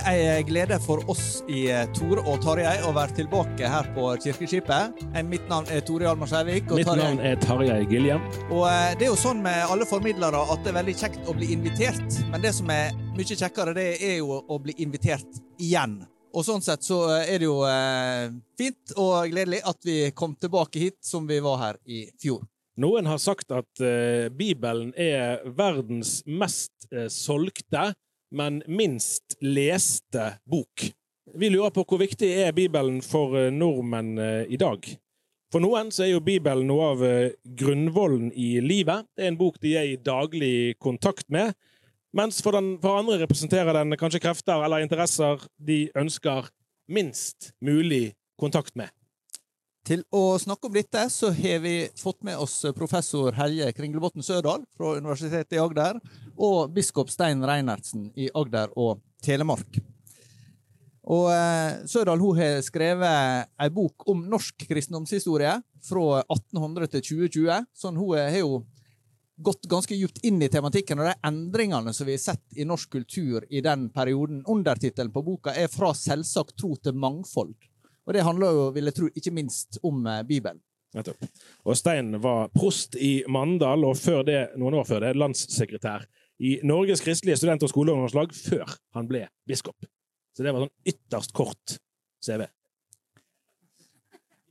Er ei glede for oss i Tore og Tarjei å være tilbake her på Kirkeskipet. Eh, Mitt navn er Tore Hjalmar Skjærvik. Mitt Tarjei- navn er Tarjei Giljem. Og eh, det er jo sånn med alle formidlere at det er veldig kjekt å bli invitert. Men det som er mye kjekkere, det er jo å bli invitert igjen. Og sånn sett så er det jo eh, fint og gledelig at vi kom tilbake hit som vi var her i fjor. Noen har sagt at eh, Bibelen er verdens mest eh, solgte, men minst leste bok. Vi lurer på hvor viktig er Bibelen for eh, nordmenn eh, i dag. For noen så er jo Bibelen noe av eh, grunnvollen i livet. Det er en bok de er i daglig kontakt med. Mens for, den, for andre representerer den kanskje krefter eller interesser de ønsker minst mulig kontakt med. Til å snakke om dette så har vi fått med oss professor Helje Kringlebotn Sørdal fra Universitetet i Agder og biskop Stein Reinertsen i Agder og Telemark. Og eh, Sørdal hun har skrevet ei bok om norsk kristendomshistorie fra 1800 til 2020. Sånn hun har jo gått ganske djupt inn i tematikken og de endringene som vi har sett i norsk kultur i den perioden. Undertittelen på boka er 'Fra selvsagt tro til mangfold'. Og det handler jo, vil jeg tro, ikke minst om eh, Bibelen. Og Stein var prost i Mandal, og før det, noen år før det, landssekretær i Norges kristelige student- og skoleungdomslag før han ble biskop. Så det var sånn ytterst kort CV.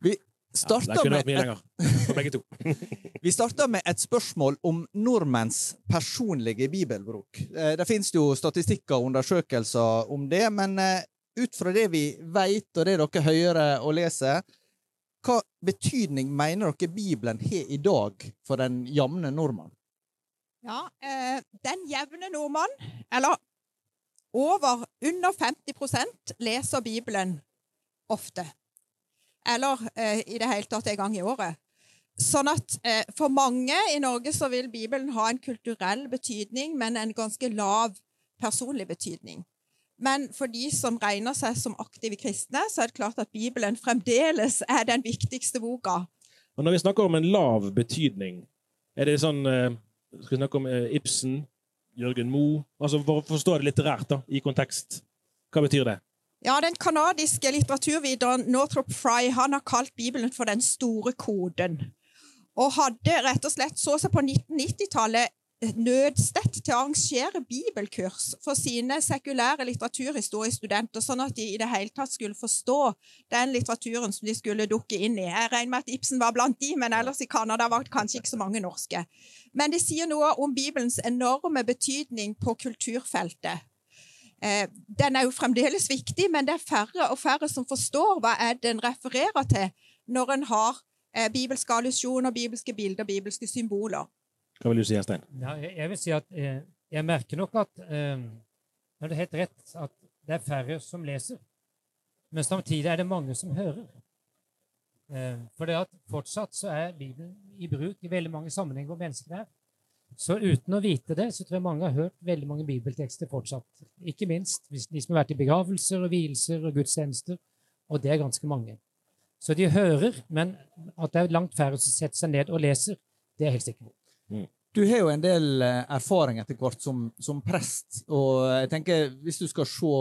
Vi starta ja, med, et- vi starta med et spørsmål om nordmenns personlige bibelbruk. Eh, Det finnes jo statistikker og undersøkelser om det, men eh, ut fra det vi veit, og det dere hører og leser, hva betydning mener dere Bibelen har i dag for den jevne nordmann? Ja, eh, den jevne nordmann, eller over under 50% leser Bibelen ofte. Eller eh, i det hele tatt en gang i året. Sånn at eh, for mange i Norge så vil Bibelen ha en kulturell betydning, men en ganske lav personlig betydning. Men for de som regner seg som aktive kristne, så er det klart at Bibelen fremdeles er den viktigste boka. Og når vi snakker om en lav betydning, er det sånn eh, Skal vi snakke om eh, Ibsen, Jørgen Moe Altså For å forstå det litterært, da, i kontekst. Hva betyr det? Ja, Den kanadiske litteraturvideren Northrop Frye han har kalt Bibelen for den store koden. Og hadde rett og slett så seg på 1990-tallet nødstedt til å arrangere bibelkurs for sine sekulære litteraturhistoriestudenter, sånn at de i det hele tatt skulle forstå den litteraturen som de skulle dukke inn i. Jeg regner med at Ibsen var blant de, men ellers i Canada var det kanskje ikke så mange norske. Men det sier noe om Bibelens enorme betydning på kulturfeltet. Eh, den er jo fremdeles viktig, men det er færre og færre som forstår hva er den refererer til når en har eh, bibelske allusjoner, bibelske bilder, bibelske symboler. Hva vil du si, Stein? Ja, jeg, vil si at eh, jeg merker nok at eh, det er helt rett at det er færre som leser. Men samtidig er det mange som hører. Eh, For det at fortsatt så er Bibelen i bruk i veldig mange sammenhenger hvor mennesker er. Så uten å vite det, så tror jeg mange har hørt veldig mange bibeltekster fortsatt. Ikke minst hvis de som har vært i begravelser og vielser og gudstjenester, og det er ganske mange. Så de hører, men at det er langt færre som setter seg ned og leser, det er helt sikker på. Du har jo en del eh, erfaring etter hvert som, som prest, og jeg tenker hvis du skal se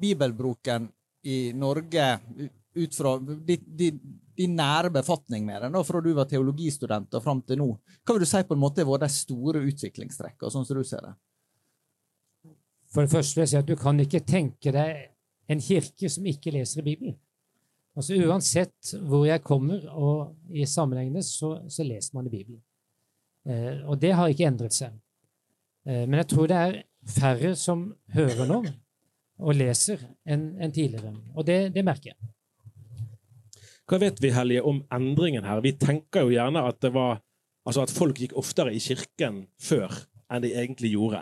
bibelbruken i Norge ut fra din, din, din nære befatning med den, da, fra du var teologistudent og fram til nå, hva vil du si på en måte har vært de store utviklingstrekkene, sånn som du ser det? For det første vil jeg si at du kan ikke tenke deg en kirke som ikke leser i Bibelen. Altså Uansett hvor jeg kommer og i sammenhengene, så, så leser man i Bibelen. Eh, og det har ikke endret seg. Eh, men jeg tror det er færre som hører nå og leser enn tidligere. Og det, det merker jeg. Hva vet vi, Hellige, om endringen her? Vi tenker jo gjerne at var Altså at folk gikk oftere i kirken før enn de egentlig gjorde.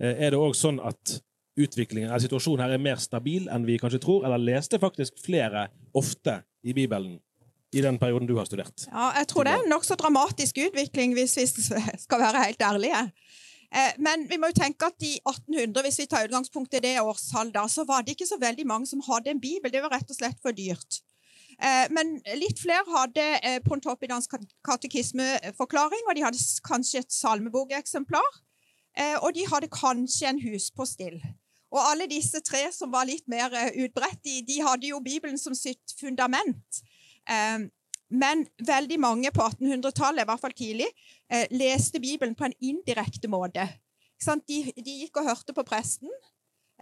Eh, Er det òg sånn at utviklingen, eller situasjonen her er mer stabil enn vi kanskje tror, eller leste faktisk flere ofte i Bibelen i den perioden du har studert? Ja, jeg tror det er nokså dramatisk utvikling, hvis vi skal være helt ærlige. Eh, Men vi må jo tenke at i 1800, hvis vi tar utgangspunkt i det årstall, så var det ikke så veldig mange som hadde en bibel. Det var rett og slett for dyrt. Eh, Men litt flere hadde eh, Pontoppidans katekismeforklaring, og de hadde kanskje et salmebokeksemplar. Og de hadde kanskje en huspostill. Og alle disse tre som var litt mer utbredt, de, de hadde jo Bibelen som sitt fundament. Eh, Men veldig mange på 1800-tallet, i hvert fall tidlig, eh, leste Bibelen på en indirekte måte. De, de gikk og hørte på presten.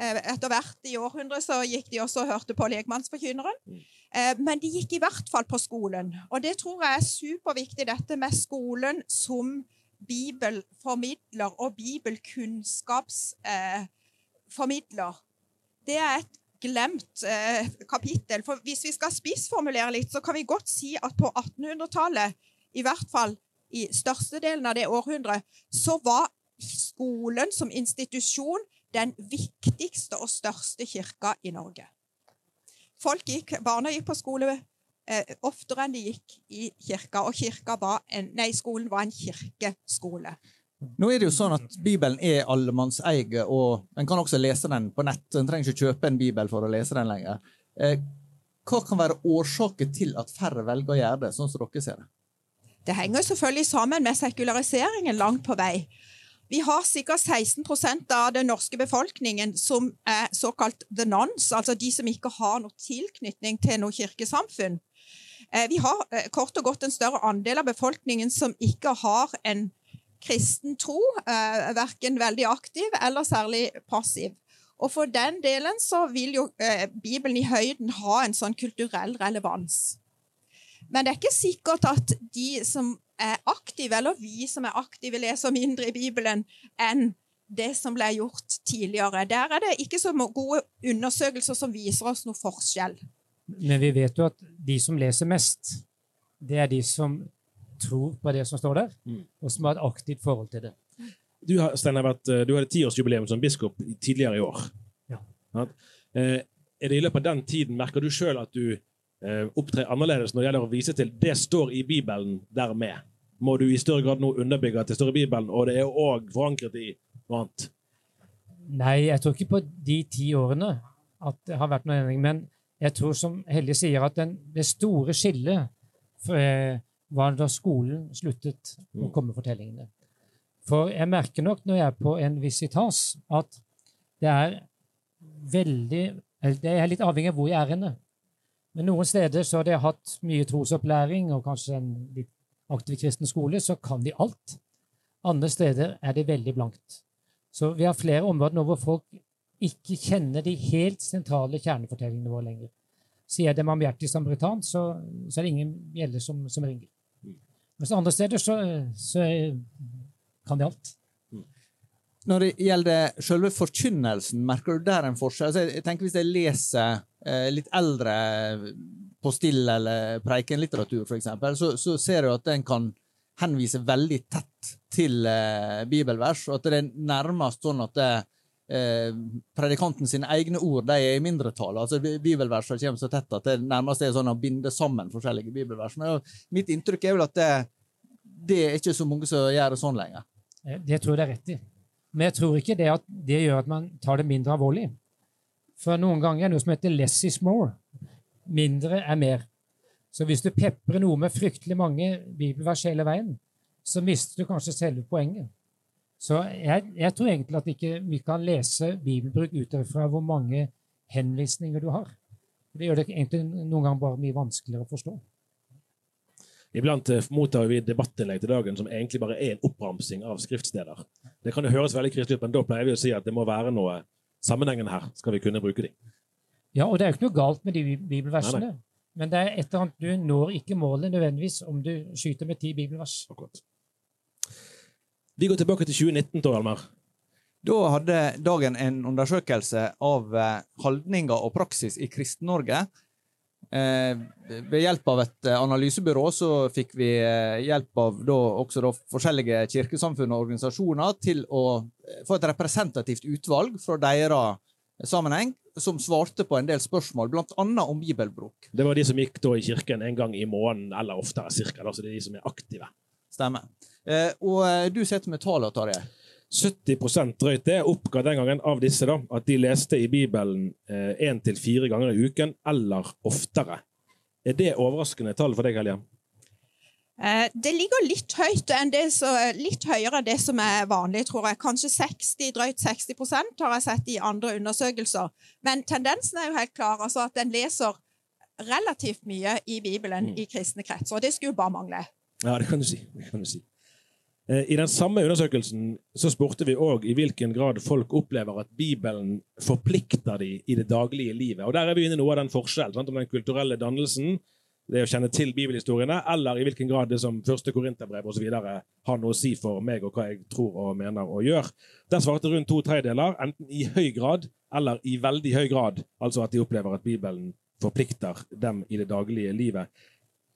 Eh, Etter hvert i århundret så gikk de også og hørte på lekmannsforkynneren. Eh, Men de gikk i hvert fall på skolen. Og det tror jeg er superviktig, dette med skolen som bibelformidler og bibelkunnskapsformidler. Formidler. det er et glemt eh, kapittel. For hvis vi skal spissformulere litt, så kan vi godt si at på 1800-tallet, i hvert fall i størstedelen av det århundret, så var skolen som institusjon den viktigste og største kirka i Norge. Folk gikk, Barna gikk på skole eh, oftere enn de gikk i kirka, og kirka var en, nei, skolen var en kirkeskole. Nå er det jo sånn at Bibelen er allemannseie, og en kan også lese den på nett. En trenger ikke kjøpe en bibel for å lese den lenger. Eh, hva kan være årsaken til at færre velger å gjøre det, sånn som dere ser det? Det henger selvfølgelig sammen med sekulariseringen langt på vei. Vi har sikkert 16% av den norske befolkningen som er såkalt the nons, altså de som ikke har noe tilknytning til noe kirkesamfunn. Eh, Vi har eh, kort og godt en større andel av befolkningen som ikke har en kristen tro, eh, verken veldig aktiv eller særlig passiv. Og for den delen så vil jo eh, Bibelen i høyden ha en sånn kulturell relevans. Men det er ikke sikkert at de som er aktive, eller vi som er aktive, leser mindre i Bibelen enn det som ble gjort tidligere. Der er det ikke så gode undersøkelser som viser oss noe forskjell. Men vi vet jo at de som leser mest, det er de som tror på det som står der, og som har et aktivt forhold til det. Du, har, Steiner, eh, du hadde tiårsjubileum som biskop tidligere i år. Ja. Eh, er det i løpet av den tiden, Merker du sjøl at du eh, opptrer annerledes når det gjelder å vise til det står i Bibelen dermed? Må du i større grad nå underbygge at det står i Bibelen, og det er òg forankret i noe annet? Nei, jeg tror ikke på de ti årene at det har vært noen endring. Men jeg tror, som Hellige sier, at den, det store skillet eh, var da skolen sluttet å komme fortellingene. For jeg merker nok når jeg er på en visitas, at det er veldig Det er litt avhengig av hvor jeg er henne. Men noen steder så har jeg hatt mye trosopplæring og kanskje en litt aktiv kristen skole, så kan de alt. Andre steder er det veldig blankt. Så vi har flere områder nå hvor folk ikke kjenner de helt sentrale kjernefortellingene våre lenger. Sier jeg det i samaritan, så, så er det ingen bjeller som, som ringer. Mens andre steder så, så kan de alt. Når det gjelder selve forkynnelsen, merker du der en forskjell? Altså, jeg tenker Hvis jeg leser eh, litt eldre på stille eller preikenlitteratur, f.eks., så, så ser du at den kan henvise veldig tett til eh, bibelvers, og at det er nærmest sånn at det, eh, predikanten sine egne ord de er i mindretall. Altså, bi- Bibelversene kommer så tett at det nærmest er sånn å binde sammen forskjellige bibelvers. Men mitt inntrykk er vel at det, det er ikke så mange som gjør det sånn lenger. Eh, Det tror jeg det er rett i. Men jeg tror ikke det at det gjør at man tar det mindre alvorlig. For noen ganger er det noe som heter 'less is more'. Mindre er mer. Så hvis du peprer noe med fryktelig mange bibelvers hele veien, så mister du kanskje selve poenget. Så jeg, jeg tror egentlig at ikke vi kan lese bibelbruk ut fra hvor mange henvisninger du har. Det gjør det egentlig noen ganger bare mye vanskeligere å forstå. Iblant eh, mottar vi debattinnlegg til dagen som egentlig bare er en oppramsing av skriftsteder. Det kan jo høres veldig kristelig ut, men da pleier vi å si at det må være noe sammenhengende her, skal vi kunne bruke de. Ja, og det er jo ikke noe galt med de bibelversene. bibelversene. Nei, Men det er et eller annet du når ikke målet nødvendigvis om du skyter med ti bibelvers. Akkurat. Vi går tilbake til 2019, Tor Hjalmar. Da hadde Dagen en undersøkelse av eh, holdninger og praksis i Kristen-Norge. Eh, ved hjelp av et eh, analysebyrå så fikk vi hjelp av da, også da, forskjellige kirkesamfunn og organisasjoner til å få et representativt utvalg fra deres sammenheng, som svarte på en del spørsmål, annet om bibelbruk. Det var de som gikk da i kirken en gang i måneden, eller oftere cirka. Da, så det er de som er aktive. Stemmer. Eh, og eh, du sitter med tallene, Tarjei. 70% drøyt det oppga den gangen av disse da, at de leste i Bibelen én til fire ganger i uken eller oftere. Er det overraskende tall for deg, Helja? Eh, Det ligger litt høyt enn det så, litt høyere enn det som er vanlig, tror jeg. Kanskje 60, drøyt 60% har jeg sett i andre undersøkelser. Men tendensen er jo helt klar, altså at en leser relativt mye i Bibelen i kristne kretser. Og det skulle jo bare mangle. Ja, det kan du si. Kan du si. Eh, I den samme undersøkelsen så spurte vi òg i hvilken grad folk opplever at Bibelen forplikter dem i det daglige livet. Og Der er vi inne i noe av den forskjellen sant? om den kulturelle dannelsen, det å kjenne til bibelhistoriene, eller i hvilken grad det som første korinterbrev osv. har noe å si for meg og hva jeg tror og mener og gjør. Der svarte rundt to tredjedeler enten i høy grad eller i veldig høy grad, altså at de opplever at Bibelen forplikter dem i det daglige livet.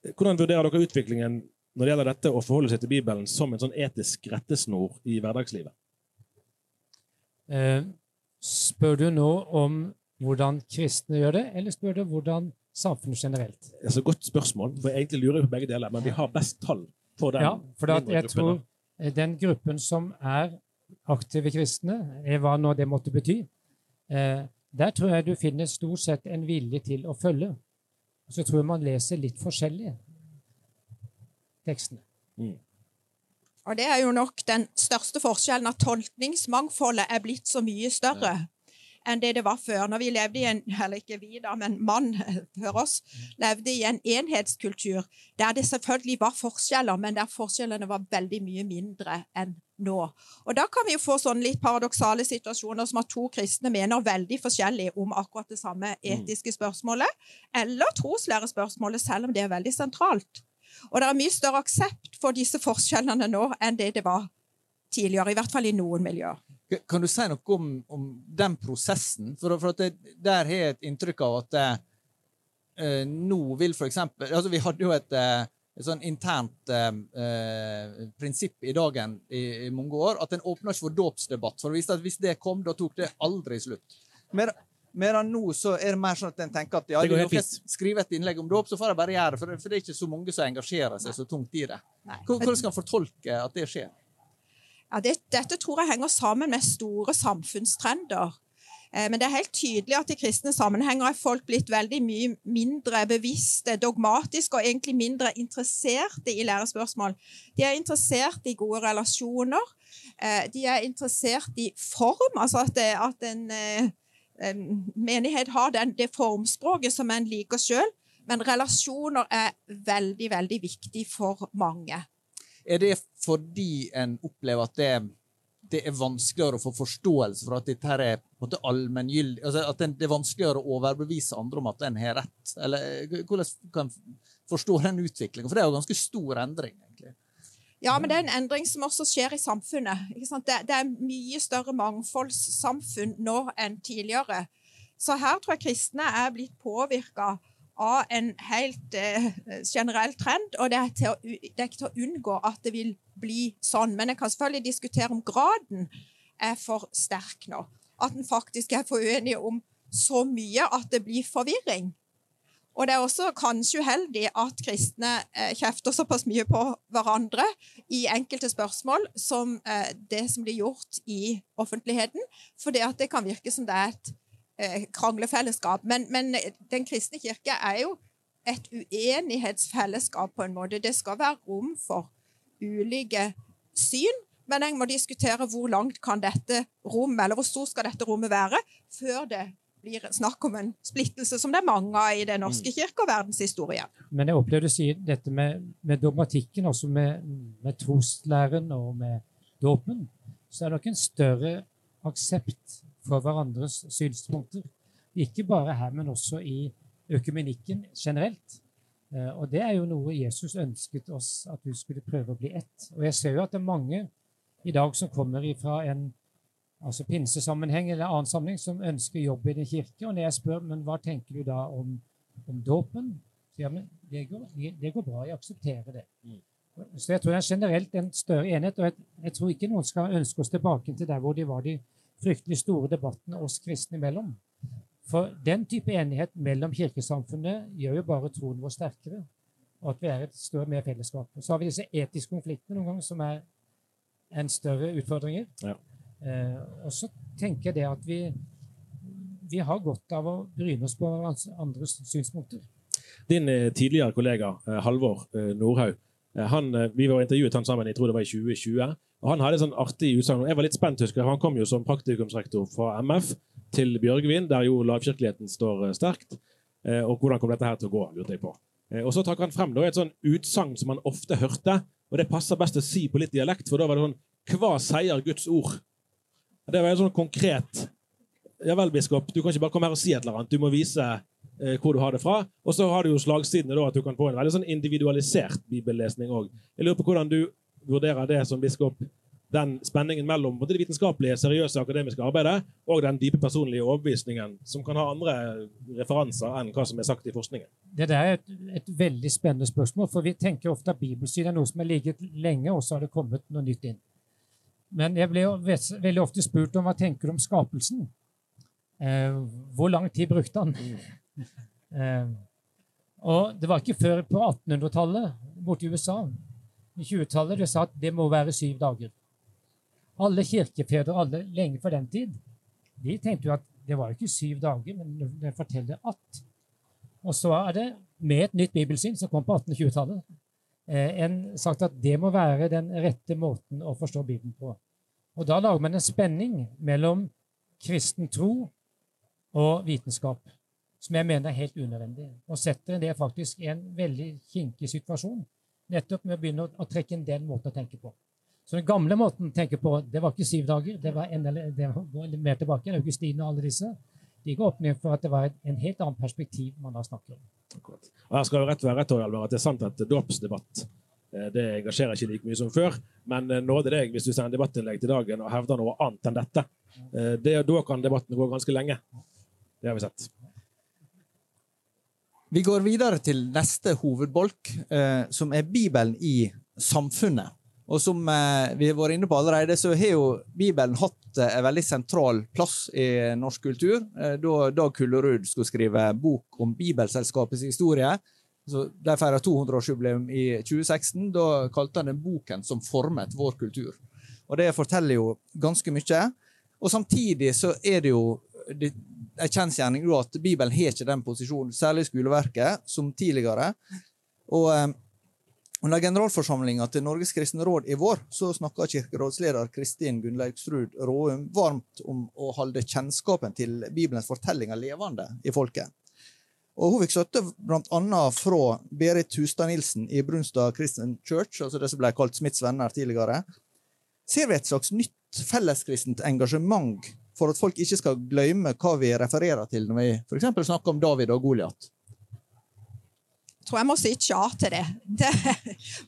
Hvordan vurderer dere utviklingen når det gjelder dette å forholde seg til Bibelen som en sånn etisk rettesnor i hverdagslivet? Eh, spør du nå om hvordan kristne gjør det, eller spør du hvordan samfunnet generelt? Det er så godt spørsmål. for Egentlig lurer jeg på begge deler, men vi har best tall på den. Ja, for jeg gruppen, tror eh, den gruppen som er aktive kristne, eh, hva nå det måtte bety, eh, der tror jeg du finner stort sett en vilje til å følge. Så tror jeg man leser litt forskjellig tekstene. Og det er jo nok den største forskjellen, at tolkningsmangfoldet er blitt så mye større enn det det var før. Når vi levde i en, eller ikke vi da, men mann før oss, levde i en enhetskultur der det selvfølgelig var forskjeller, men der forskjellene var veldig mye mindre enn nå. Og da kan vi jo få sånne litt paradoksale situasjoner som at to kristne mener veldig forskjellig om akkurat det samme etiske spørsmålet, eller troslærespørsmålet, selv om det er veldig sentralt. Og det er mye større aksept for disse forskjellene nå enn det det var tidligere, i hvert fall i noen miljøer. Kan du si noe om, om den prosessen? For, for at det, Der har jeg et inntrykk av at eh, nå vil for eksempel altså Vi hadde jo et, eh, et sånn internt eh, eh, prinsipp i dagen i, i mange år, at en åpna ikke for dåpsdebatt. For det viste at hvis det kom, da tok det aldri slutt. Mer, Medan nå så er det mer sånn at en tenker at ja, Det går skriver et innlegg om dåp, så får jeg bare gjøre det, for det, er ikke så mange som engasjerer seg så tungt i det. Nei. Hvordan skal en fortolke at det skjer? Ja, det, dette tror jeg henger sammen med store samfunnstrender. Eh, Men det er helt tydelig at i kristne sammenhenger er folk blitt veldig mye mindre bevisste, dogmatiske og egentlig mindre interesserte i lærespørsmål. De er interessert i gode relasjoner. eh, De er interessert i form, altså at, det, at en, eh, en menighet har den, det formspråket som en liker sjøl. Men relasjoner er veldig, veldig viktig for mange. Er det fordi en opplever at det, det er vanskeligere å få forståelse for at dette her er på en allmenngyldig altså At det er vanskeligere å overbevise andre om at en har rett? Eller hvordan kan en forstå den utviklingen? For det er jo ganske stor endring, egentlig. Ja, men det er en endring som også skjer i samfunnet. Det, det er mye større mangfoldssamfunn nå enn tidligere. Så her tror jeg kristne er blitt påvirka av en helt eh, generell trend, og det er, å, det er ikke til å unngå at det vil bli sånn. Men jeg kan selvfølgelig diskutere om graden er for sterk nå. at en faktisk er for uenig om så mye at det blir forvirring. Og det er også kanskje uheldig at kristne eh, kjefter såpass mye på hverandre i enkelte spørsmål som eh, det som blir gjort i offentligheten, for det, kan virke som det er et eh, kranglefellesskap. Men, men, Den kristne kirke er jo et uenighetsfellesskap på en måte. Det skal være rom for ulike syn, men jeg må diskutere hvor langt kan dette rommet, eller hvor stort skal dette rommet være, før det blir snakk om en splittelse som det er mange av i Den norske mm. kirke og verdenshistorien. Men jeg opplevde å si dette med, med dogmatikken, også med, med troslæren og med dåpen, så er det nok en større aksept for hverandres synspunkter. Ikke bare her, men også i økumenikken generelt. Eh, og det er jo noe Jesus ønsket oss, at du skulle prøve å bli ett. Og jeg ser jo at det er mange i dag som kommer fra en altså pinsesammenheng eller annen sammenheng, som ønsker jobb i den kirke. Og når jeg spør men hva tenker du da om, om dåpen, sier men det går, det går, bra, jeg aksepterer det. Mm. Så jeg tror det er generelt en større enhet, og jeg, jeg, tror ikke noen skal ønske oss tilbake til der hvor de var de fryktelig store debattene oss kristne imellom. For den type enighet mellom kirkesamfunnet gjør jo bare troen vår sterkere, og at vi er et større mer fellesskap. Og så har vi disse etiske konfliktene noen ganger som er en større utfordringer. Ja. Eh, og så tenker jeg det at vi, vi har godt av å bryne oss på andres synspunkter. Din eh, tidligere kollega eh, Halvor Nordhaug han, vi var intervjuet han sammen jeg tror det var i 2020. og Han hadde sånn artig utsagn. Jeg var litt spent, husker jeg. Han kom jo som praktikumsrektor fra MF til Bjørgvin, der jo lavkirkeligheten står sterkt. Og hvordan kom dette her til å gå, lurte jeg på. Og Så trakk han frem da, et sånn utsagn som han ofte hørte, og det passer best å si på litt dialekt, for da var det sånn Hva sier Guds ord? Det var sånn konkret. Ja vel, biskop, du kan ikke bare komme her og si et eller annet. Du må vise eh, hvor du har det fra. Og så har du jo slagsidene da, at du kan få en veldig sånn individualisert bibellesning òg. Jeg lurer på hvordan du vurderer det som biskop. Den spenningen mellom det vitenskapelige, seriøse akademiske arbeidet og den dype personlige overbevisningen, som kan ha andre referanser enn hva som er sagt i forskningen. Det er et, et veldig spennende spørsmål, for vi tenker ofte at bibelsyn er noe som har ligget lenge, og så har det kommet noe nytt inn. Men jeg ble jo veldig ofte spurt om hva tenker du om skapelsen. Eh, hvor lang tid brukte han? Eh, og det var ikke før på 1800-tallet borte i USA, i 20-tallet, de sa at det må være syv dager. Alle kirkefedre alle lenge for den tid de tenkte jo at det var ikke syv dager, men det forteller at. Og så er det med et nytt bibelsyn som kom på 1820-tallet, Eh, en sagt at det må være den rette måten å forstå Bibelen på. Og da lager man en spenning mellom kristen tro og vitenskap, som jeg mener er helt unødvendig, og setter det faktisk i en veldig kinkig situasjon, nettopp med å begynne å trekke inn den måten å tenke på. Så den gamle måten å tenke på, det var ikke syv dager, det var, en, det var mer tilbake. Augustine og alle disse de ga med, for at det var en helt annen perspektiv man da snakker om. Akkurat. Og her skal jo rett være rett, Alvar, at det er sant at dåpsdebatt eh, det engasjerer ikke like mye som før. Men eh, nåde deg hvis du sender debattinnlegg til dagen og hevder noe annet enn dette. Eh, det, da kan debatten gå ganske lenge. Det har vi sett. Vi går videre til neste hovedbolk, som er Bibelen i samfunnet. Og som eh, vi har vært inne på allerede, så har jo Bibelen hatt eh, en veldig sentral plass i norsk kultur. Eh, da Dag Kullerud skulle skrive bok om Bibelselskapets historie, så de feira 200-årsjubileum i 2016. Da kalte han den 'Boken som formet vår kultur'. Og Det forteller jo ganske mye. Og samtidig så er det jo en kjensgjerning at Bibelen har ikke den posisjonen, særlig skoleverket, som tidligere. Og under generalforsamlinga til Norges kristne råd i vår så snakka kirkerådsleder Kristin Gunnlaugsrud Råum varmt om å holde kjennskapen til Bibelens fortellinger levende i folket. Og Hun fikk støtte bl.a. fra Berit Hustad Nilsen i Brunstad Christian Church, altså det som ble kalt Smiths venner tidligere. Ser vi et slags nytt felleskristent engasjement for at folk ikke skal glemme hva vi refererer til når vi f.eks. snakker om David og Goliat? Tror jeg må si tja til det. det.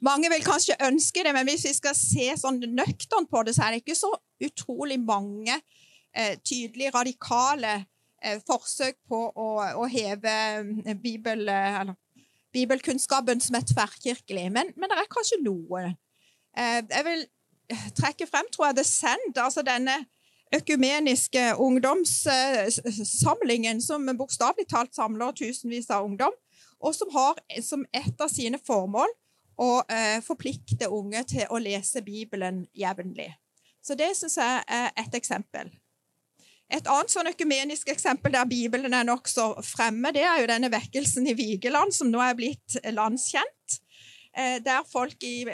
Mange vil kanskje ønske det, men hvis vi skal se sånn nøkternt på det, så er det ikke så utrolig mange eh, tydelige, radikale eh, forsøk på å, å heve eh, Bibel, eh, eller, bibelkunnskapen som er tverrkirkelig. Men, men, det er kanskje noe. Eh, jeg vil trekke frem, tror jeg, The Send, altså denne økumeniske ungdomssamlingen, som bokstavelig talt samler tusenvis av ungdom, og som har som et av sine formål å eh, forplikte unge til å lese Bibelen jevnlig. Så det syns jeg er et eksempel. Et annet sånn økumenisk eksempel der Bibelen er nokså fremme, det er jo denne vekkelsen i Vigeland, som nå er blitt landskjent. Eh, der folk i,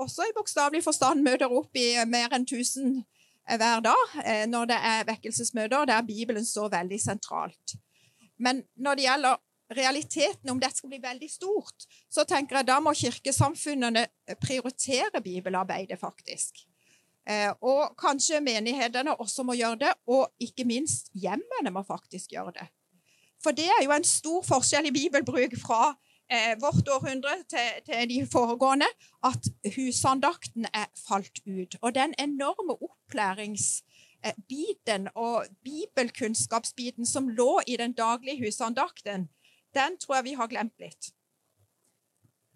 også i bokstavelig forstand møter opp i mer enn 1000 eh, hver dag eh, når det er vekkelsesmøter der Bibelen står veldig sentralt. Men når det gjelder realiteten, om dette skal bli veldig stort, så tenker jeg da må kirkesamfunnene prioritere bibelarbeidet, faktisk. Og kanskje menighetene også må gjøre det, og ikke minst hjemmene må faktisk gjøre det. For det er jo en stor forskjell i bibelbruk fra eh, vårt århundre til, til, de foregående, at husandakten er falt ut. Og den enorme opplæringsbiten og bibelkunnskapsbiten som lå i den daglige husandakten, den tror jeg vi har glemt litt.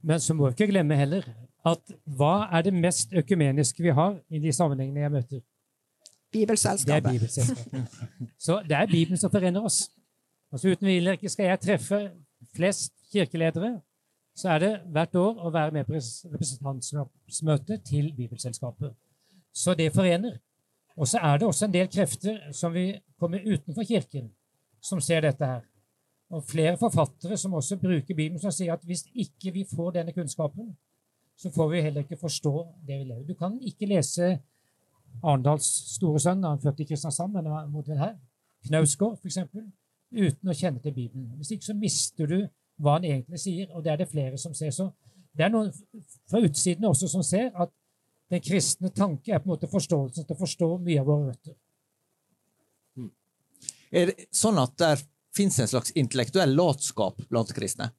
Men så må vi ikke glemme heller at hva er det mest økumeniske vi har i de sammenhengene jeg møter? Bibelselskapet. Det er Bibelselskapet. Så det er Bibelen som forener oss. Altså Uten ikke skal jeg treffe flest kirkeledere, så er det hvert år å være med på representantskapsmøte til Bibelselskapet. Så det forener. Og så er det også en del krefter som vi kommer utenfor Kirken, som ser dette her. Og flere forfattere som også bruker Bibelen, som sier at hvis ikke vi får denne kunnskapen, så får vi heller ikke forstå det vi lever. Du kan ikke lese Arendals store sønn, han født i Kristiansand, men mot her, Knausgård f.eks., uten å kjenne til Bibelen. Hvis ikke så mister du hva han egentlig sier, og det er det flere som ser. Så det er noen fra utsiden også som ser at den kristne tanke er på en måte forståelsen til å forstå mye av våre røtter. Hmm. Er det sånn at det fins en slags intellektuell latskap blant kristne?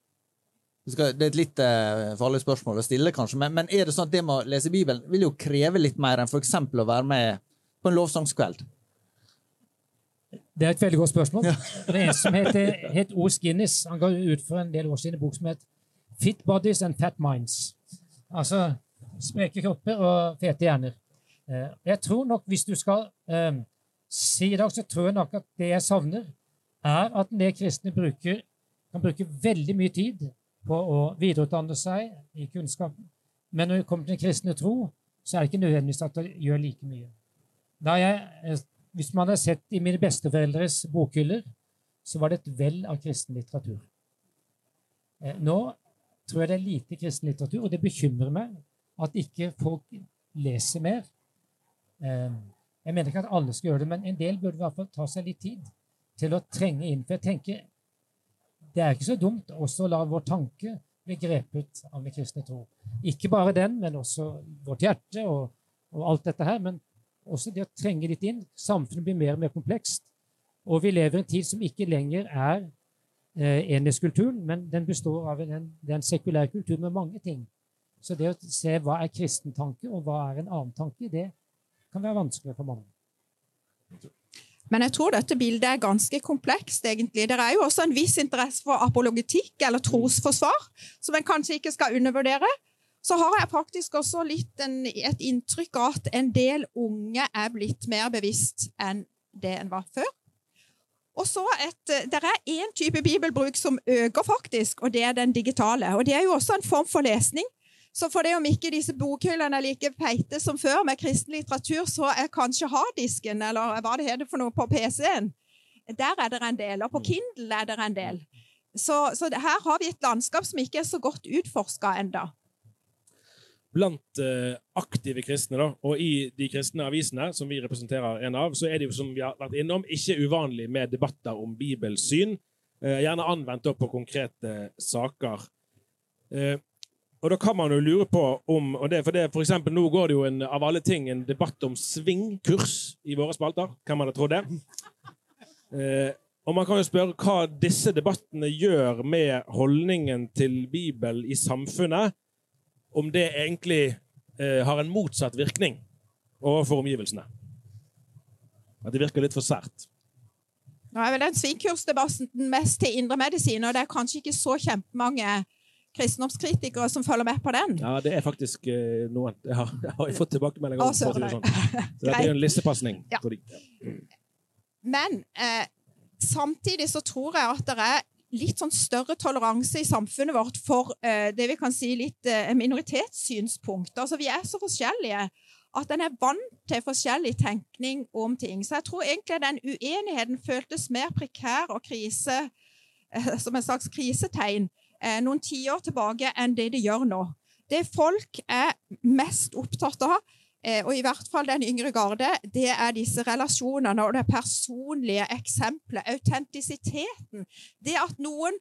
Det er et litt uh, farlig spørsmål å stille, kanskje, men, men, er det sånn at det med å lese Bibelen vil jo kreve litt mer enn f.eks. å være med på en lovsangskveld? Det er et veldig godt spørsmål. Ja. Det er en som heter, het O. Skinnis. Han ga ut for en del år siden en bok som het Fit Bodies and Fat Minds. Altså spreke kropper og fete hjerner. Eh, jeg tror nok, hvis du skal um, si i dag, så tror jeg nok at det jeg savner, er at en del kristne bruker, kan bruke veldig mye tid på å videreutdanne seg i kunnskapen. Men når det kommer til den kristne tro, så er det ikke nødvendigvis at det gjør like mye. Jeg eh, hvis man har sett i mine besteforeldres bokhyller, så var det et vell av kristen litteratur. Eh, nå tror jeg det er lite kristen litteratur, og det bekymrer meg at ikke folk leser mer. Eh, jeg mener ikke at alle skal gjøre det, men en del burde i hvert fall ta seg litt tid til å trenge inn. For jeg tenker det er ikke så dumt også å la vår tanke bli grepet av den kristne tro. Ikke bare den, men også vårt hjerte og, og alt dette her. Men også det å trenge litt inn. Samfunnet blir mer og mer komplekst. Og vi lever i en tid som ikke lenger er eh, enhetskulturen, men den består av en, en sekulær kultur med mange ting. Så det å se hva er kristen tanke, og hva er en annen tanke, det kan være vanskelig for mange. Men jeg tror dette bildet er ganske komplekst, egentlig. Det er jo også en viss interesse for apologetikk eller trosforsvar, som en kanskje ikke skal undervurdere så har jeg faktisk også litt en, et inntrykk av at en del unge er blitt mer bevisst enn det en var før. Og så et, Det er én type bibelbruk som øker, faktisk, og det er den digitale. Og Det er jo også en form for lesning. Så for det om ikke disse bokhyllene er like feite som før med kristen litteratur, så er kanskje harddisken, eller hva det heter for noe, på PC-en, der er det en del. Og på Kindle er det en del. Så, så her har vi et landskap som ikke er så godt utforska enda blant eh, aktive kristne, da, og i de kristne avisene, som vi representerer en av, så er det jo, som vi har vært innom, ikke uvanlig med debatter om bibelsyn. Eh, gjerne anvendt på konkrete saker. Uh, og da kan man jo lure på om og det, For det, for eksempel, nå går det jo en, av alle ting en debatt om svingkurs i våre spalter. Kan man ha trodd det? og man kan jo spørre hva disse debattene gjør med holdningen til Bibelen i samfunnet om det egentlig eh, har en motsatt virkning overfor omgivelsene. At det virker litt for sært. Nå er vel den svingkursdebatten mest til indremedisin, og det er kanskje ikke så kjempemange kristendomskritikere som følger med på den. Ja, det er faktisk uh, noen. Jeg har, jeg har fått tilbakemeldinger om. for det sånn. Så det er en lissepasning. Ja. Men eh, samtidig så tror jeg at det er litt sånn større toleranse i samfunnet vårt for eh, det vi kan si litt eh, minoritetssynspunkt. Altså, vi er så forskjellige at en er vant til forskjellig tenkning om ting. Så jeg tror egentlig den uenigheten føltes mer prekær og krise, eh, som en slags krisetegn eh, noen tiår tilbake enn det de gjør nå. Det folk er mest opptatt av, eh, og i hvert fall den yngre garde, det er disse relasjonene og det personlige eksempelet, autentisiteten. Det at noen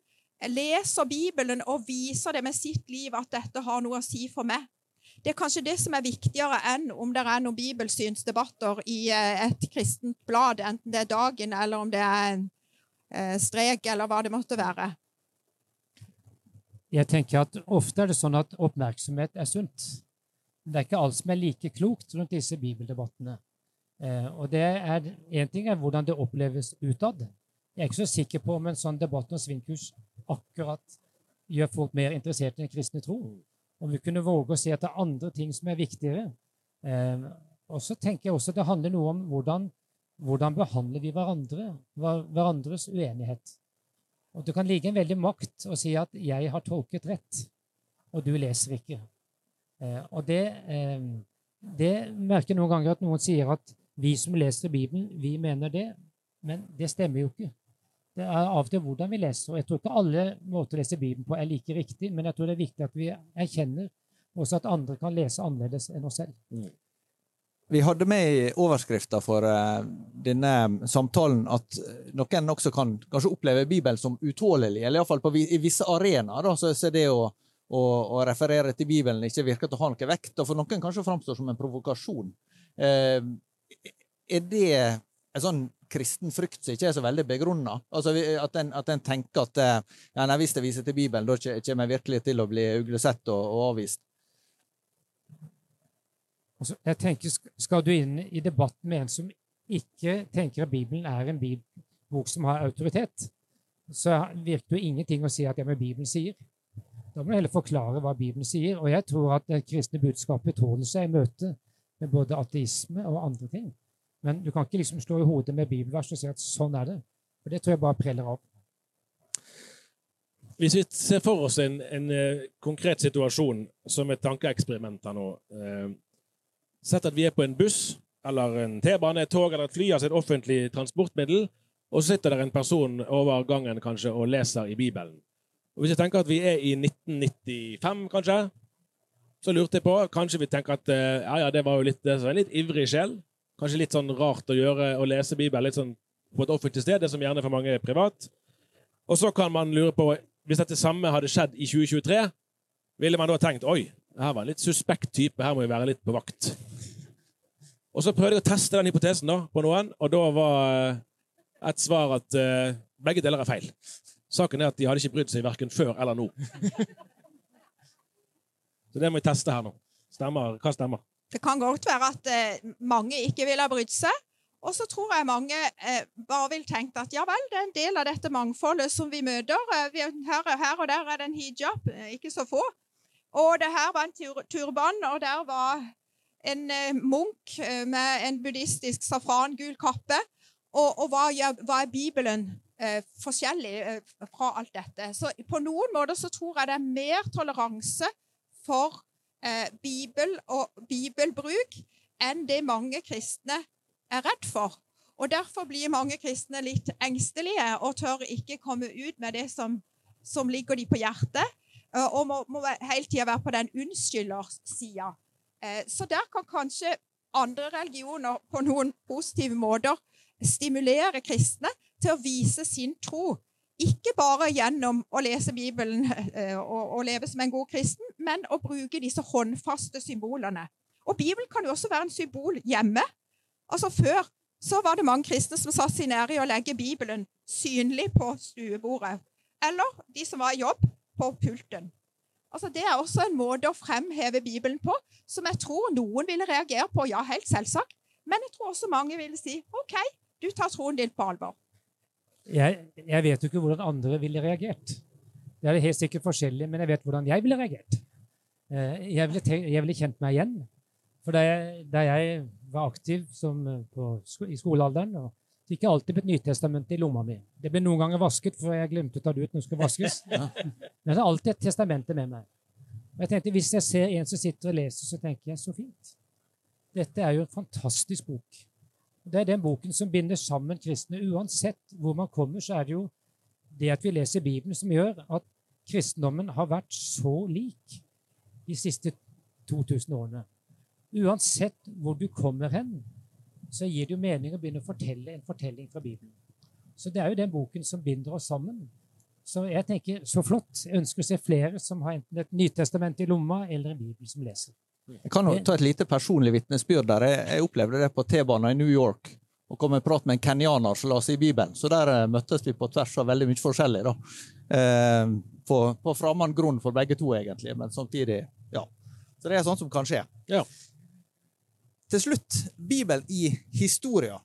leser Bibelen og viser det med sitt liv at dette har noe å si for meg. Det er kanskje det som er viktigere enn om det er noen bibelsynsdebatter i eh, et kristent blad, enten det er Dagen eller om det er en eh, Strek eller hva det måtte være. Jeg tenker at Ofte er det sånn at oppmerksomhet er sunt. Det er ikke alt som er like klokt rundt disse bibeldebattene. Eh, og det er, Én ting er hvordan det oppleves utad. Jeg er ikke så sikker på om en sånn debatt om svinkurs akkurat gjør folk mer interessert i den kristne tro. Om vi kunne våge å si at det er andre ting som er viktigere. Eh, og så tenker jeg også det handler noe om hvordan, hvordan behandler vi hverandre, hverandres uenighet. Og Det kan ligge en veldig makt å si at 'jeg har tolket rett', og du leser ikke. Eh, og det, eh, det merker jeg noen ganger at noen sier at vi som leser Bibelen, vi mener det. Men det stemmer jo ikke. Det er av og til hvordan vi leser. og Jeg tror ikke alle måter å lese Bibelen på er like riktig, men jeg tror det er viktig at vi erkjenner også at andre kan lese annerledes enn oss selv. Vi hadde med i overskrifta for eh, denne samtalen at noen også kan kanskje oppleve Bibelen som utålelig, eller iallfall på i visse arenaer. Så så det å, å, å referere til Bibelen ikke virker til å ha noe vekt, og for noen kanskje framstår som en provokasjon. Eh, er det en sånn kristen frykt som ikke er så veldig begrunna? Altså, at, en, at en tenker at eh, ja, nei, hvis jeg viser til Bibelen, da kommer jeg virkelig til å bli uglesett og, og avvist? Jeg tenker, Skal du inn i debatten med en som ikke tenker at Bibelen er en bok som har autoritet, så virker det ingenting å si at det med Bibelen sier. Da må du heller forklare hva Bibelen sier. Og jeg tror at det kristne budskapet tåler seg i møte med både ateisme og andre ting. Men du kan ikke liksom slå i hodet med bibelvers og si at sånn er det. For det tror jeg bare preller av. Hvis vi ser for oss en, en eh, konkret situasjon som et tankeeksperiment her nå eh, Sett at vi er på en buss eller en T-bane, et tog eller et fly, altså et offentlig transportmiddel, og så sitter det en person over gangen kanskje og leser i Bibelen. Og Hvis jeg tenker at vi er i 1995, kanskje, så lurte jeg på Kanskje vi tenker at eh, ja, ja, det var jo litt, det en litt ivrig sjel. Kanskje litt sånn rart å gjøre å lese Bibelen litt sånn på et offentlig sted, det som gjerne for mange er privat. Og så kan man lure på hvis dette samme hadde skjedd i 2023, ville man da tenkt oi, her var en litt suspekt type, her må vi være litt på vakt. Og så prøvde jeg å teste den hypotesen da, på noen, og da var eh, et svar at uh, begge deler er feil. Saken er at de hadde ikke brydd seg verken før eller nå. Så det må vi teste her nå. Stemmer, Hva stemmer? Det kan godt være at eh, mange ikke vil ha brydd seg. Og så tror jeg mange eh, bare vil tenke at ja vel, det er en del av dette mangfoldet som vi møter. Eh, vi, her, her og der er det en hijab, ikke så få. Og det her var en tur, turban, og der var en eh, munk eh, med en buddhistisk safrangul kappe. Og, og hva, gjør- hva er Bibelen eh, forskjellig eh, fra alt dette? Så på noen måter så tror jeg det er mer toleranse for eh, Bibel og bibelbruk enn det mange kristne er redd for. Og Derfor blir mange kristne litt engstelige og tør ikke komme ut med det som, som ligger de på hjertet, og må, må hele tida være på den unnskyldersida. Eh, Så der kan kanskje andre religioner på noen positive måter stimulere kristne til å vise sin tro. Ikke bare gjennom å lese Bibelen eh, og, leve som en god kristen, men å bruke disse håndfaste symbolene. Og Bibelen kan jo også være en symbol hjemme. Altså Før så var det mange kristne som satte seg ære i å legge Bibelen synlig på stuebordet. Eller de som var i jobb, på pulten. Altså Det er også en måte å fremheve Bibelen på som jeg tror noen ville reagere på. Ja, helt selvsagt. Men jeg tror også mange ville si OK, du tar troen din på alvor. Jeg, jeg vet jo ikke hvordan andre ville reagert. Det er helt sikkert forskjellig, men jeg vet hvordan jeg ville reagert. Eh, jeg ville, jeg ville kjent meg igjen. For da jeg, da jeg var aktiv eh, på, i skolealderen og fikk ikke alltid et Nytestament i lomma mi. Det ble noen ganger vasket, for jeg glemte å ta det ut når det skulle vaskes. Men jeg har alltid et testamente med meg. Og jeg tenkte, Hvis jeg ser en som sitter og leser, så tenker jeg så fint. Dette er jo en fantastisk bok. Det er den boken som binder sammen kristne. Uansett hvor man kommer, så er det jo det at vi leser Bibelen, som gjør at kristendommen har vært så lik de siste 2000 årene. Uansett hvor du kommer hen, så gir det jo mening å begynne å fortelle en fortelling fra Bibelen. Så det er jo den boken som binder oss sammen. Så jeg tenker, så flott. Jeg ønsker å se flere som har enten et Nytestament i lomma eller en bibel som leser. Jeg kan jo ta et lite personlig vitnesbyrd der. Jeg, opplevde det på T-banen i New York. Og kom i prat med en kenyaner som la seg i Bibelen. Så der uh, møttes vi på tvers av veldig mye forskjellig. da. Uh, på, på fremmed grunn for begge to, egentlig, men samtidig Ja. Så det er sånt som kan skje. Ja. Til slutt, Bibelen i historia.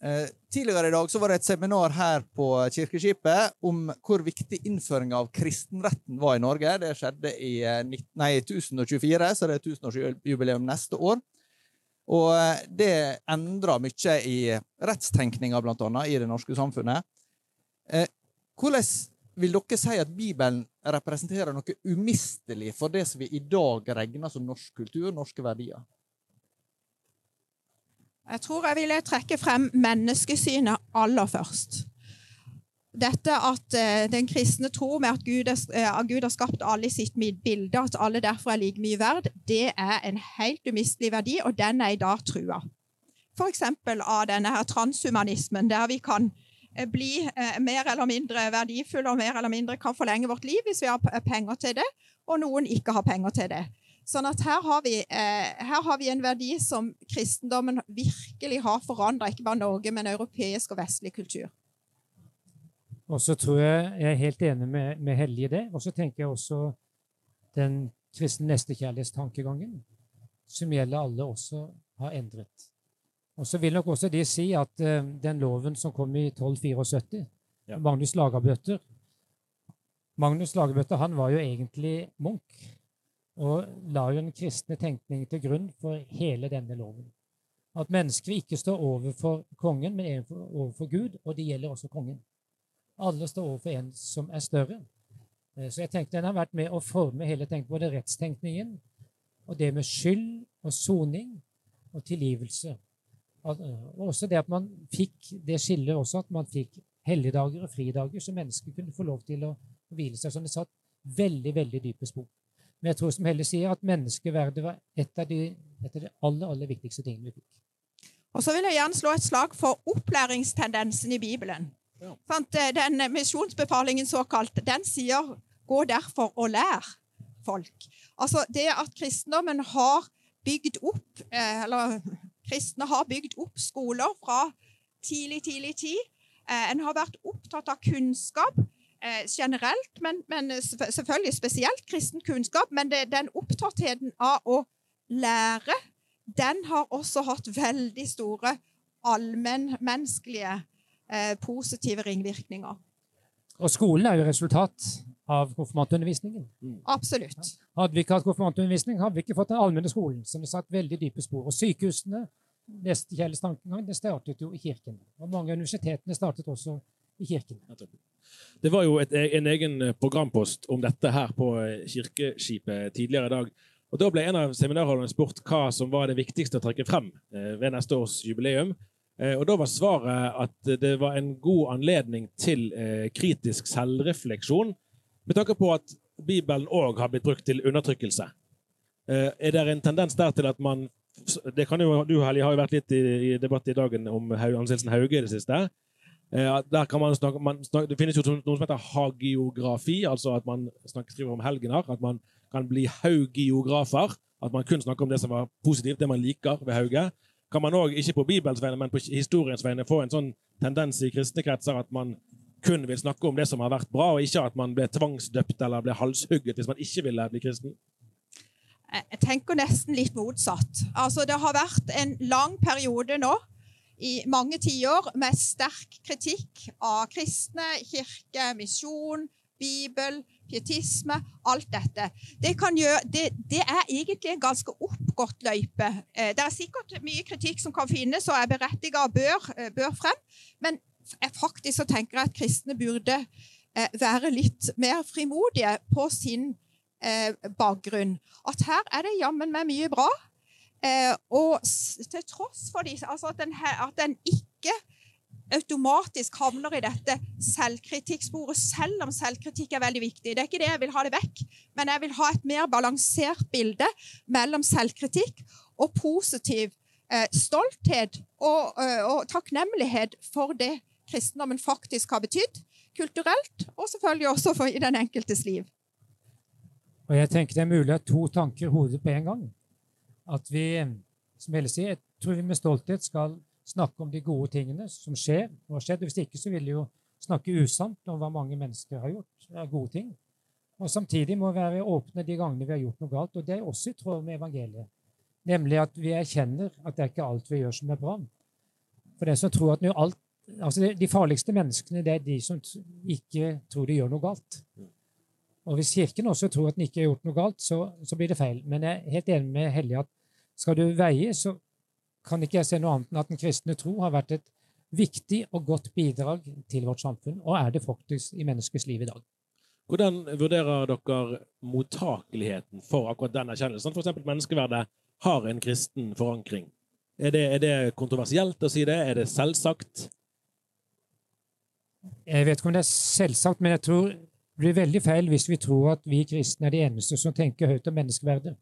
Eh, tidligere i dag så var det et seminar her på Kirkeskipet om hvor viktig innføringa av kristenretten var i Norge. Det skjedde i eh, nei, 1024, så det er 1000-årsjubileum neste år. Og eh, det endra mye i rettstenkninga, blant annet, i det norske samfunnet. Eh, hvordan vil dere si at Bibelen representerer noe umistelig for det som vi i dag regner som norsk kultur, norske verdier? Jeg tror jeg ville trekke frem menneskesynet aller først. Dette at uh, den kristne tro med at Gud, er, uh, Gud, har skapt alle i sitt bilde, at alle derfor er like mye verd, det er en helt umistelig verdi, og den er i dag trua. F.eks. av denne her transhumanismen, der vi kan uh, bli mer eller mindre verdifulle og mer eller mindre kan forlenge vårt liv hvis vi har penger til det, og noen ikke har penger til det. Sånn at her har, vi, eh, her har vi en verdi som kristendommen virkelig har forandra, ikke bare Norge, men europeisk og vestlig kultur. Og så tror jeg jeg er helt enig med, med Hellige i det. Og så tenker jeg også den kristne nestekjærlighetstankegangen, som gjelder alle, også har endret. Og så vil nok også de si at uh, den loven som kom i 1274, ja. Magnus Lagerbøtter Magnus Lagerbøtter han var jo egentlig munk og la jo den kristne tenkning til grunn for hele denne loven. At mennesker ikke står overfor kongen, men overfor Gud, og det gjelder også kongen. Alle står overfor en som er større. Eh, så jeg tenkte den har vært med å forme hele tenkningen, både rettstenkningen og det med skyld og soning og tilgivelse. Og også det at man fikk det skillet også at man fikk helligdager og fridager, så mennesker kunne få lov til å hvile seg. Som det satt veldig, veldig dype spor. Men jeg tror som Helle sier, at menneskeverdet var et av de, et av de aller, aller viktigste tingene vi fikk. Og så vil jeg gjerne slå et slag for opplæringstendensen i Bibelen. Ja. Eh, den misjonsbefalingen såkalt, den sier 'gå derfor og lær folk'. Altså det at kristendommen har bygd opp eh, Eller kristne har bygd opp skoler fra tidlig, tidlig tid. Eh, en har vært opptatt av kunnskap generelt, men, men, selvfølgelig spesielt kristen kunnskap. Men det, den opptattheten av å lære, den har også hatt veldig store allmennmenneskelige eh, positive ringvirkninger. Og skolen er jo resultat av konfirmantundervisningen. Mm. Absolutt. Hadde vi ikke hatt konfirmantundervisning, hadde vi ikke fått den allmenne skolen, som har satt veldig dype spor. Og sykehusene, neste tankegang, det startet jo i kirken. Og mange av universitetene startet også i kirken. Det var jo et, e- en egen eh, programpost om dette her på eh, Kirkeskipet tidligere i dag. Og Da ble en av seminarholderne spurt hva som var det viktigste å trekke frem eh, ved neste års jubileum. Og Da var svaret at det var en god anledning til kritisk selvrefleksjon, med tanke på at Bibelen òg har blitt brukt til undertrykkelse. Er det en tendens der til at man det kan jo, Du Helge, har jo vært litt i, debatt i dagen om Anselsen Hauge i det siste. Eh, der kan man snakke, man snakke, det finnes jo noe som heter hagiografi, altså at man snakker, skriver om helgener. At man kan bli haugiografer. At man kun snakker om det som var positivt, det man liker ved Hauge. Kan man òg, ikke på Bibels vegne, men på historiens vegne, få en sånn tendens i kristne kretser at man kun vil snakke om det som har vært bra, og ikke at man ble tvangsdøpt eller ble halshugget hvis man ikke ville bli kristen? Jeg tenker nesten litt motsatt. Altså, det har vært en lang periode nå i mange tiår med sterk kritikk av kristne, kirke, misjon, Bibel, pietisme, alt dette. Det, gjøre, det, det er egentlig en ganske oppgått løype. Eh, det er sikkert mye kritikk som kan finnes og er berettiget og bør, eh, bør frem, men faktisk så tenker jeg at kristne burde være litt mer frimodige på sin bakgrunn. At her er det jammen meg mye bra. Og til tross for det, altså at, den, at den ikke automatisk havner i dette selvkritikksporet, selv om selvkritikk er veldig viktig. Det er ikke det jeg vil ha det vekk, men jeg vil ha et mer balansert bilde mellom selvkritikk og positiv eh, stolthet og, eh, og, takknemlighet for det kristendommen faktisk har betydd, kulturelt, og selvfølgelig også for, i den enkeltes liv. Og jeg tenker Det er mulig ha to tanker i hodet på en gang. At vi, som Helle sier, jeg tror vi med stolthet skal snakke om de gode tingene som skjer og har skjedd. Hvis ikke så vil de jo snakke usant om hva mange mennesker har gjort av gode ting. Og Samtidig må vi være åpne de gangene vi har gjort noe galt. Og det er også i tråd med evangeliet. Nemlig at vi erkjenner at det er ikke alt vi gjør som er bra. For den som tror at alt, altså De farligste menneskene det er de som ikke tror de gjør noe galt. Og Hvis Kirken også tror at den ikke har gjort noe galt, så, så blir det feil. Men jeg er helt enig med Hellige at skal du veie, så kan ikke jeg se noe annet enn at den kristne tro har vært et viktig og godt bidrag til vårt samfunn, og er det faktisk i menneskets liv i dag. Hvordan vurderer dere mottakeligheten for akkurat den erkjennelsen? For eksempel menneskeverdet har en kristen forankring. Er det, er det kontroversielt å si det? Er det selvsagt? Jeg vet ikke om det er selvsagt, men jeg tror det blir veldig feil hvis vi tror at vi kristne er de eneste som tenker høyt om menneskeverdet.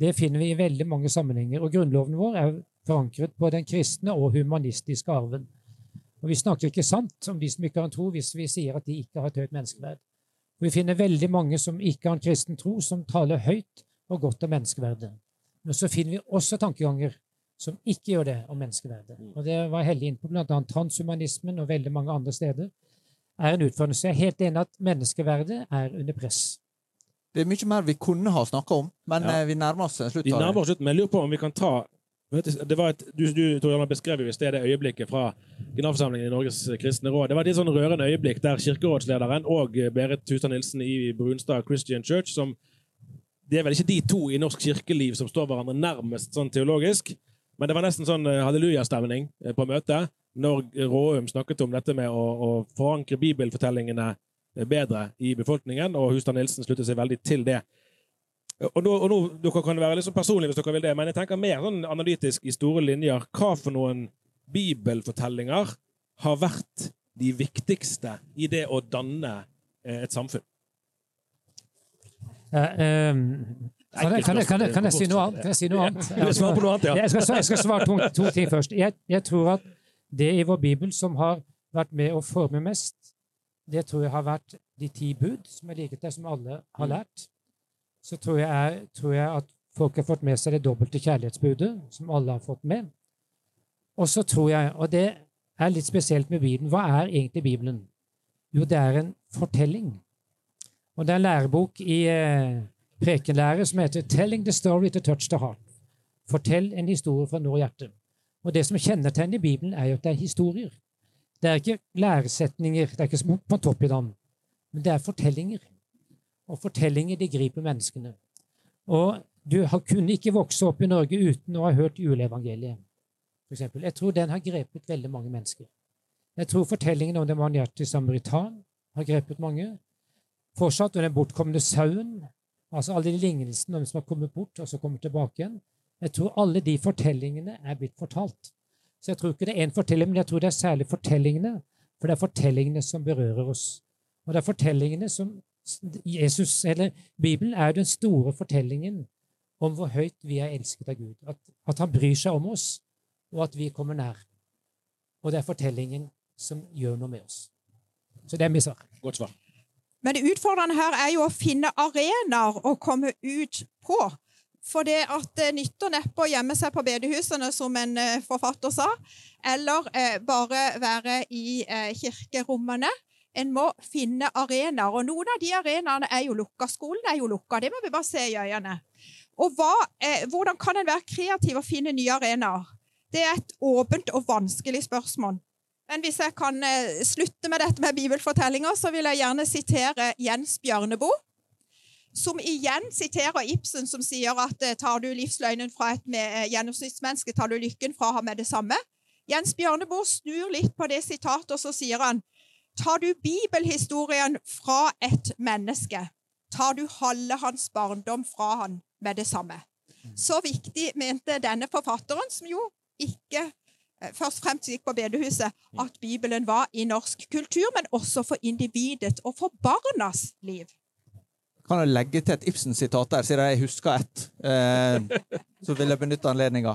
Det finner vi i veldig mange sammenhenger, og grunnloven vår er forankret på den kristne og humanistiske arven. Og Vi snakker ikke sant om de som ikke har en tro, hvis vi sier at de ikke har et høyt menneskeverd. Og Vi finner veldig mange som ikke har en kristen tro, som taler høyt og godt om menneskeverdet. Men så finner vi også tankeganger som ikke gjør det om menneskeverdet. Og Det var Hellig inn på bl.a. transhumanismen og veldig mange andre steder. er en utfordring. Så jeg er helt enig at menneskeverdet er under press. Det er mye mer vi kunne ha snakka om, men ja. Eh, vi nærmer oss slutt. Vi nærmer oss slutt, men jeg lurer på om vi kan ta det var et, du, du Torjana, beskrev jo i sted det øyeblikket fra generalforsamlingen i Norges kristne råd. Det var et sånn rørende øyeblikk der kirkerådslederen og Berit Hustad Nilsen i Brunstad Christian Church som Det er vel ikke de to i norsk kirkeliv som står hverandre nærmest sånn teologisk, men det var nesten sånn eh, hallelujastemning eh, på møtet når Råum snakket om dette med å, å forankre bibelfortellingene eh, bedre i befolkningen, og Hustad Nilsen slutter seg veldig til det. Og nå, og nå, Dere kan være sånn personlige hvis dere vil det, men jeg tenker mer sånn analytisk i store linjer. Hva for noen bibelfortellinger har vært de viktigste i det å danne eh, et samfunn? Ja, um, kan, jeg, kan, jeg, kan, jeg, kan, jeg, si noe annet? Kan jeg si noe annet? Skal, jeg skal, jeg skal svare på to ting først. Jeg, tror at det i vår bibel som har vært med å forme mest, det tror jeg har vært de ti bud, som er like det, som alle har lært så tror jeg, tror jeg, at folk har fått med seg det dobbelte kjærlighetsbudet, som alle har fått med. Og så tror jeg, og det er litt spesielt med Bibelen, hva er egentlig Bibelen? Jo, det er en fortelling. Og det er en lærebok i eh, prekenlære som heter 'Telling the story to touch the heart'. Fortell en historie fra nå hjertet. Og det som kjennetegner Bibelen, er jo at det er historier. Det er ikke læresetninger, det er ikke på topp i dem, men det er fortellinger og fortellinger de griper menneskene. Og du har, kunne ikke vokse opp i Norge uten å ha hørt juleevangeliet. For eksempel. jeg tror den har grepet veldig mange mennesker. Jeg tror fortellingen om den barmhjertige samaritan har grepet mange. Fortsatt om den bortkomne sauen, altså alle de lignelsene om som har kommet bort og så kommer tilbake igjen. Jeg tror alle de fortellingene er blitt fortalt. Så jeg tror ikke det er én fortelling, men jeg tror det er særlig fortellingene. For det er fortellingene som berører oss. Og det er fortellingene som Jesus, eller Bibelen er den store fortellingen om hvor høyt vi er elsket av Gud. At, at, han bryr seg om oss, og at vi kommer nær. Og det er fortellingen som gjør noe med oss. Så det er mitt svar. Godt svar. Men det utfordrende her er jo å finne arenaer å komme ut på. For det at det nytter neppe å gjemme seg på bedehusene, som en eh, forfatter sa, eller eh, bare være i eh, kirkerommene. En må finne arenaer, og noen av de arenaene er jo lukka. Skolen er jo lukka, det må vi bare se i øynene. Og hva, eh, Hvordan kan en være kreativ og finne nye arenaer? Det er et åpent og vanskelig spørsmål. Men hvis jeg kan eh, slutte med dette med bibelfortellinger, så vil jeg gjerne sitere Jens Bjørneboe. Som igjen siterer Ibsen, som sier at eh, tar du livsløgnen fra et eh, gjennomsnittsmenneske, tar du lykken fra ham med det samme. Jens Bjørneboe snur litt på det sitatet, og så sier han Tar du bibelhistorien fra et menneske, tar du halve hans barndom fra han med det samme. Så viktig mente denne forfatteren, som jo ikke eh, først og fremst gikk på bedehuset, at Bibelen var i norsk kultur, men også for individet og for barnas liv. Kan jeg legge til et Ibsen-sitat der, siden jeg husker ett? Eh, så vil jeg benytte anledninga.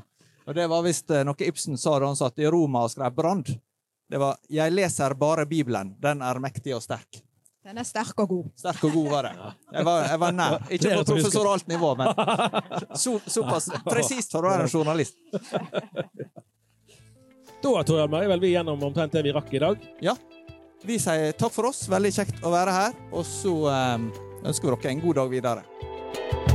Og Det var visst eh, noe Ibsen sa da han satt i Roma og skrev Brand. Det var 'Jeg leser bare Bibelen. Den er mektig og sterk'. Den er sterk og god. Sterk og god var det. Jeg var, jeg var nær. Ikke på professoralt nivå, men så, såpass presist for å være en journalist. Da tror jeg er vel vi gjennom omtrent det vi rakk i dag. Ja. Vi sier takk for oss. Veldig kjekt å være her. Og så eh, ønsker vi dere en god dag videre.